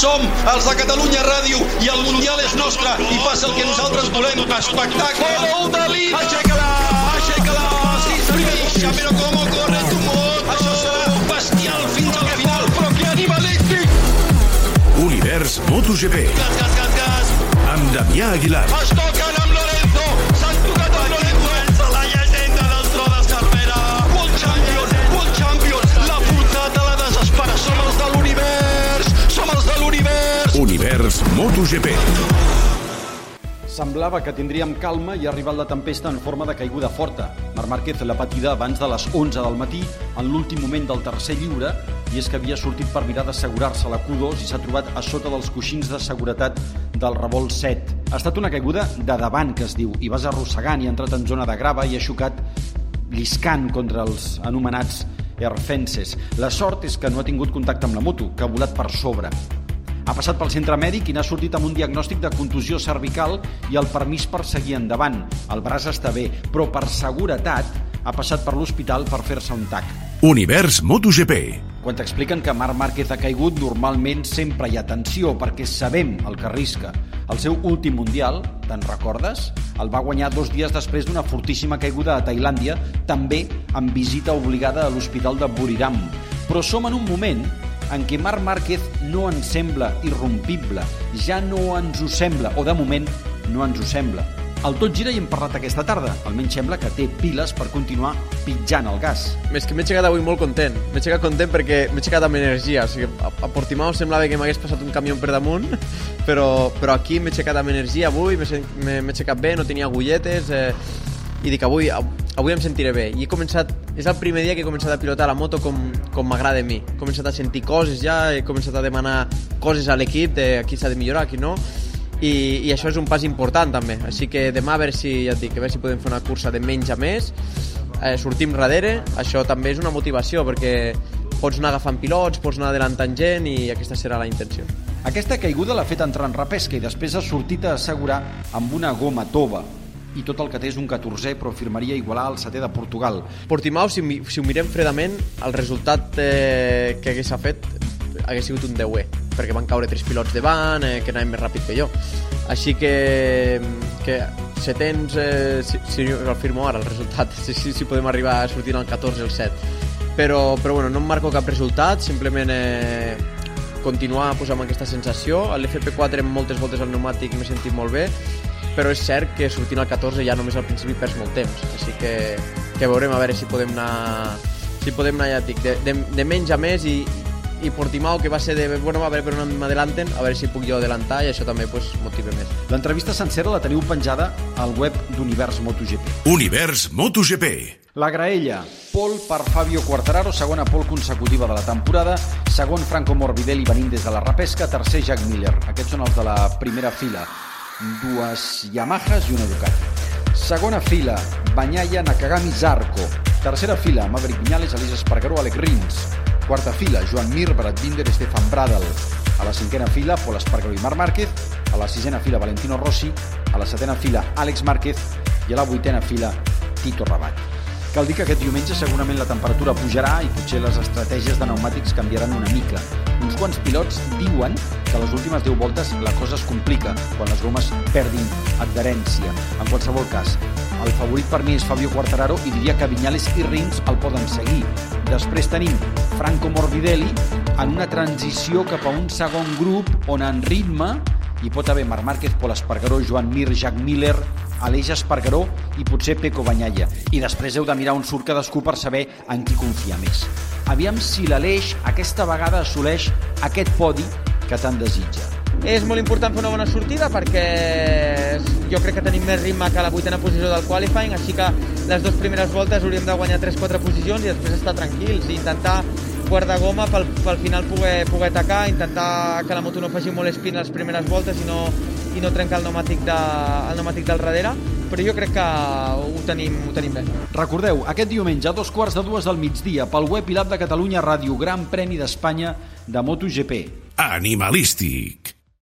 Som els de Catalunya Ràdio i el Mundial és nostre i passa el que nosaltres volem. Espectacle. Gol de Lima. Aixeca-la, aixeca-la. Sí, senyor. Però com corre tu moto. Això serà bestial fins al final. Però que animalístic. Univers MotoGP. Gas, gas, gas, gas. Amb Damià Aguilar. Es MotoGP. Semblava que tindríem calma i ha arribat la tempesta en forma de caiguda forta. Marc Márquez la patida abans de les 11 del matí, en l'últim moment del tercer lliure, i és que havia sortit per mirar d'assegurar-se la Q2 i s'ha trobat a sota dels coixins de seguretat del revolt 7. Ha estat una caiguda de davant, que es diu, i vas arrossegant i ha entrat en zona de grava i ha xocat lliscant contra els anomenats airfences. La sort és que no ha tingut contacte amb la moto, que ha volat per sobre. Ha passat pel centre mèdic i n'ha sortit amb un diagnòstic de contusió cervical i el permís per seguir endavant. El braç està bé, però per seguretat ha passat per l'hospital per fer-se un tac. Univers MotoGP. Quan t'expliquen que Marc Márquez ha caigut, normalment sempre hi ha tensió, perquè sabem el que arrisca. El seu últim Mundial, te'n recordes? El va guanyar dos dies després d'una fortíssima caiguda a Tailàndia, també amb visita obligada a l'hospital de Buriram. Però som en un moment en què Marc Márquez no ens sembla irrompible, ja no ens ho sembla, o de moment no ens ho sembla. El tot gira i hem parlat aquesta tarda. Almenys sembla que té piles per continuar pitjant el gas. Més que m'he aixecat avui molt content. M'he aixecat content perquè m'he aixecat amb energia. O sigui, a, a Portimao semblava que m'hagués passat un camió per damunt, però, però aquí m'he aixecat amb energia avui, m'he aixecat bé, no tenia agulletes, eh, i dic avui, avui em sentiré bé. I he començat, és el primer dia que he començat a pilotar la moto com, com m'agrada a mi. He començat a sentir coses ja, he començat a demanar coses a l'equip de aquí s'ha de millorar, aquí no. I, i això és un pas important també així que demà a veure si, ja et dic, a veure si podem fer una cursa de menys a més eh, sortim darrere, això també és una motivació perquè pots anar agafant pilots, pots anar adelantant gent i aquesta serà la intenció. Aquesta caiguda l'ha fet entrar en repesca i després ha sortit a assegurar amb una goma tova. I tot el que té és un 14è, però firmaria igualar el setè de Portugal. Portimao, si, si ho mirem fredament, el resultat eh, que hagués fet hagués sigut un 10è, perquè van caure tres pilots davant, eh, que anaven més ràpid que jo. Així que, que setens, eh, si, si el firmo ara, el resultat, si, si, si podem arribar a sortir al 14 o el 7. Però, però bueno, no em marco cap resultat, simplement eh, continuar pues, amb aquesta sensació. A l'FP4 amb moltes voltes al pneumàtic m'he sentit molt bé, però és cert que sortint al 14 ja només al principi perds molt temps, així que, que veurem a veure si podem anar si podem anar, ja et dic, de, de, de menys a més i, i Portimao, que va ser de, bueno, a veure per on m'adelanten, a veure si puc jo adelantar i això també pues, motiva més. L'entrevista sencera la teniu penjada al web d'Univers MotoGP. Univers MotoGP. La graella, Pol per Fabio Quartararo, segona pol consecutiva de la temporada, segon Franco Morbidelli venint des de la repesca, tercer Jack Miller. Aquests són els de la primera fila. Dues Yamahas i una Ducati. Segona fila, Banyaya, Nakagami, Zarco. Tercera fila, Maverick Viñales, Aleix Espargaró, Alec Rins. Quarta fila, Joan Mir, Brad Binder, Stefan Bradel. A la cinquena fila, Pol Espargaró i Marc Márquez. A la sisena fila, Valentino Rossi. A la setena fila, Àlex Márquez. I a la vuitena fila, Tito Rabat. Cal dir que aquest diumenge segurament la temperatura pujarà i potser les estratègies de pneumàtics canviaran una mica. Uns quants pilots diuen que les últimes 10 voltes la cosa es complica quan les gomes perdin adherència. En qualsevol cas, el favorit per mi és Fabio Quartararo i diria que Viñales i Rins el poden seguir. Després tenim Franco Morbidelli en una transició cap a un segon grup on en ritme hi pot haver Marc Márquez, Pol Espargaró, Joan Mir, Jack Miller, Aleix Espargaró i potser Peco Banyalla. I després heu de mirar on surt cadascú per saber en qui confia més. Aviam si l'Aleix aquesta vegada assoleix aquest podi que tant desitja. És molt important fer una bona sortida perquè jo crec que tenim més ritme que la vuitena posició del qualifying, així que les dues primeres voltes hauríem de guanyar 3-4 posicions i després estar tranquils i intentar de goma pel, pel final poder, poder atacar, intentar que la moto no faci molt espin les primeres voltes i no, i no trencar el pneumàtic, de, el pneumàtic del darrere, però jo crec que ho tenim, ho tenim bé. Recordeu, aquest diumenge a dos quarts de dues del migdia pel web i l'app de Catalunya Ràdio Gran Premi d'Espanya de MotoGP. Animalístic.